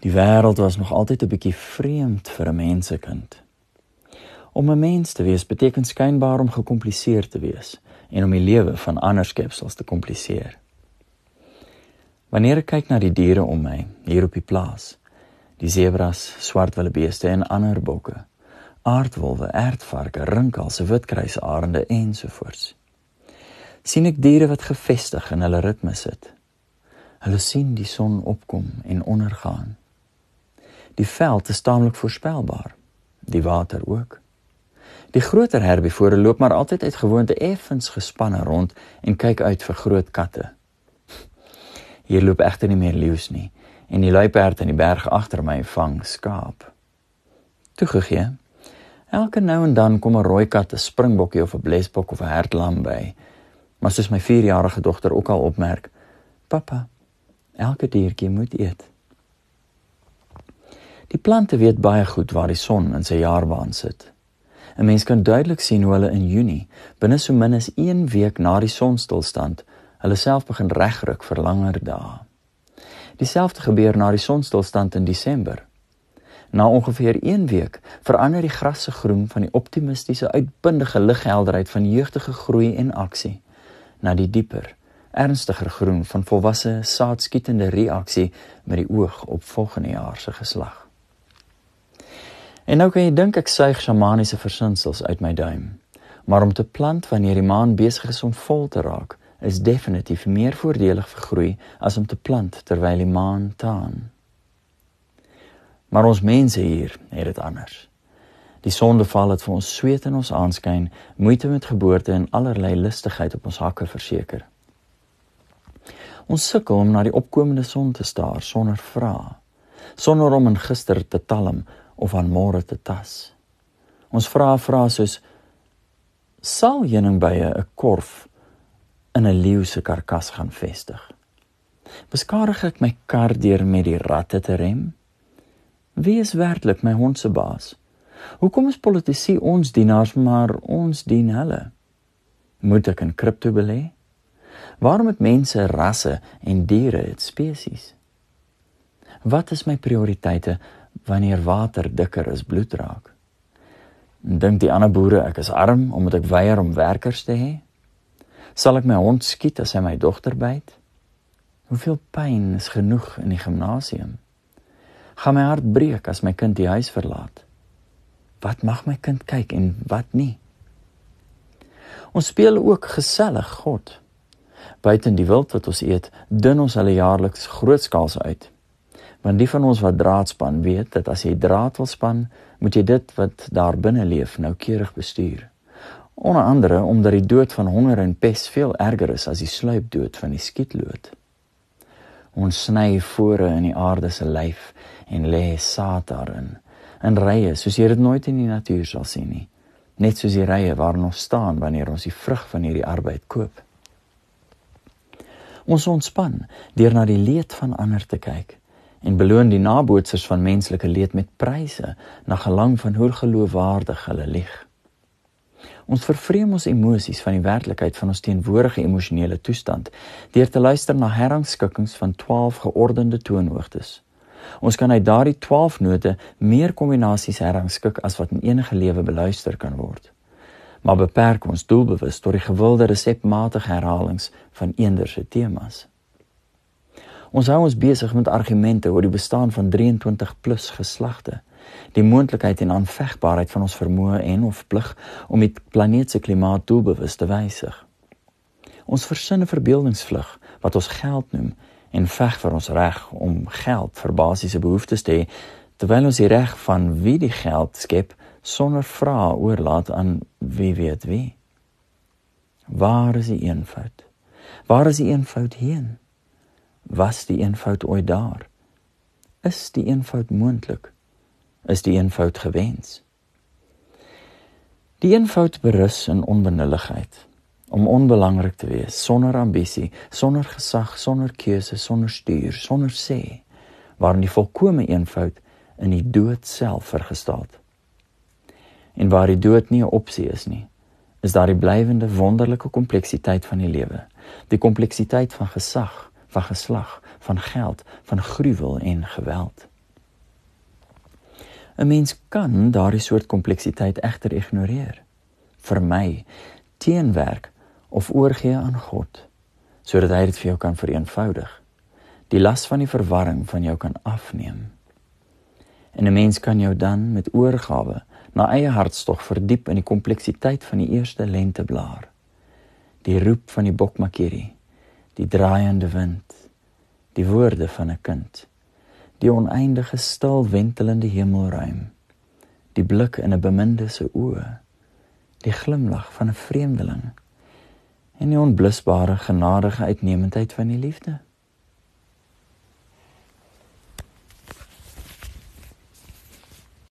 Die wêreld was nog altyd 'n bietjie vreemd vir 'n mensekind. Om 'n mens te wees beteken skynbaar om gekompliseerd te wees en om die lewe van ander skepsels te kompliseer. Wanneer ek kyk na die diere om my hier op die plaas, die sebras, swartwildebeeste en ander bokke, aardwolwe, aardvarke, rinkels, witkruisarende ensovoorts, sien ek diere wat gefestig in hulle ritme sit. Hulle sien die son opkom en ondergaan. Die veld is taamlik voorspelbaar, die water ook. Die groter herbivore loop maar altyd uit gewoonte effens gespanne rond en kyk uit vir groot katte. Hier loop egter nie meer leeu's nie en die luiperd in die berg agter my vang skaap. Toegegee. Elke nou en dan kom 'n rooi kat, 'n springbokkie of 'n blesbok of 'n hertlam by. Maar soos my 4-jarige dogter ook al opmerk, "Pappa, elke diertjie moet eet." Die plante weet baie goed waar die son in sy jaarbaan sit. 'n Mens kan duidelik sien hoe hulle in Junie, binne so min as 1 week na die sonstilstand, hulle self begin regruk vir langer dae. Dieselfde gebeur na die sonstilstand in Desember. Na ongeveer 1 week verander die gras se groen van die optimistiese uitbundige lighelderheid van jeugtige groei en aksie na die dieper, ernstiger groen van volwasse saadskietende reaksie met die oog op volgende jaar se geslag. En nou kan jy dink ek suig shamaniese versinsels uit my duim. Maar om te plant wanneer die maan besig is om vol te raak, is definitief meer voordelig vir groei as om te plant terwyl die maan taan. Maar ons mense hier het dit anders. Die sondeval het vir ons sweet in ons aanskyn, moeite met geboorte en allerlei lustigheid op ons hakke verseker. Ons sukkel om na die opkomende son te staar sonder vra, sonder om in gister te talm of aan môre te tas. Ons vra vra soos sal heuningbye 'n korf in 'n leeu se karkas gaan vestig. Beskadig ek my kar deur met die ratte te rem? Wie is werklik my hond se baas? Hoekom is politici ons dienaars maar ons dien hulle? Moet ek in kripto belê? Waarom het mense rasse en diere het spesies? Wat is my prioriteite wanneer water dikker as bloed raak. Dink die ander boere ek is arm omdat ek weier om werkers te hê? Sal ek my hond skiet as hy my dogter byt? Hoeveel pyn is genoeg in die gimnasium? Gaan my hart breek as my kind die huis verlaat? Wat mag my kind kyk en wat nie? Ons speel ook gesellig God. Buiten die wild wat ons eet, dun ons hulle jaarliks grootskaals uit. Want die van ons wat draad span, weet dat as jy draad wil span, moet jy dit wat daar binne leef noukeurig bestuur. Onder andere omdat die dood van honger en pes veel erger is as die sluipdood van die skietlood. Ons sny vore in die aarde se lyf en lê saad daarin. En rye soos jy dit nooit in die natuur sal sien nie. Net soos die rye waarin ons staan wanneer ons die vrug van hierdie arbeid koop. Ons ontspan deur na die leed van ander te kyk en beloon die nabootsers van menslike leed met pryse na gelang van hoe geloofwaardig hulle lieg. Ons vervreem ons emosies van die werklikheid van ons teenwoordige emosionele toestand deur te luister na herrangskikkings van 12 geordende toonhoogtes. Ons kan uit daardie 12 note meer kombinasies herrangskik as wat in enige lewe beluister kan word. Maar beperk ons doelbewus tot die gewilde resepmatige herhalings van eenderse temas. Ons hou ons besig met argumente oor die bestaan van 23 plus geslagte, die moontlikheid en aanvegbaarheid van ons vermoë en of plig om die planeet se klimaat doelbewus te wysig. Ons versinne verbeeldingsvlug wat ons geld noem en veg vir ons reg om geld vir basiese behoeftes te hê terwyl ons die reg van wie die geld skep sonder vrae oorlaat aan wie weet wie. Waar is die eenvoud? Waar is die eenvoud heen? Was die eenvoud ooit daar? Is die eenvoud moontlik? Is die eenvoud gewens? Die eenvoud berus in onbenulligheid om onbelangrik te wees, sonder ambisie, sonder gesag, sonder keuse, sonder stuur, sonder sê, waarin die volkomme eenvoud in die dood self vergestaal. En waar die dood nie 'n opsie is nie, is daar die blywende wonderlike kompleksiteit van die lewe, die kompleksiteit van gesag, van geslag, van geld, van gruwel en geweld. 'n Mens kan daardie soort kompleksiteit egter ignoreer. Vermy, teenwerk of oorgee aan God sodat hy dit vir jou kan vereenvoudig. Die las van die verwarring van jou kan afneem. En 'n mens kan jou dan met oorgawe na eie hartstog verdiep in die kompleksiteit van die eerste lenteblaar. Die roep van die bokmakkerie, die draaiende wind, die woorde van 'n kind, die oneindige stil wentelende hemelruim, die blik in 'n beminde se oë, die glimlag van 'n vreemdeling en die onblusbare genadige uitnemendheid van die liefde.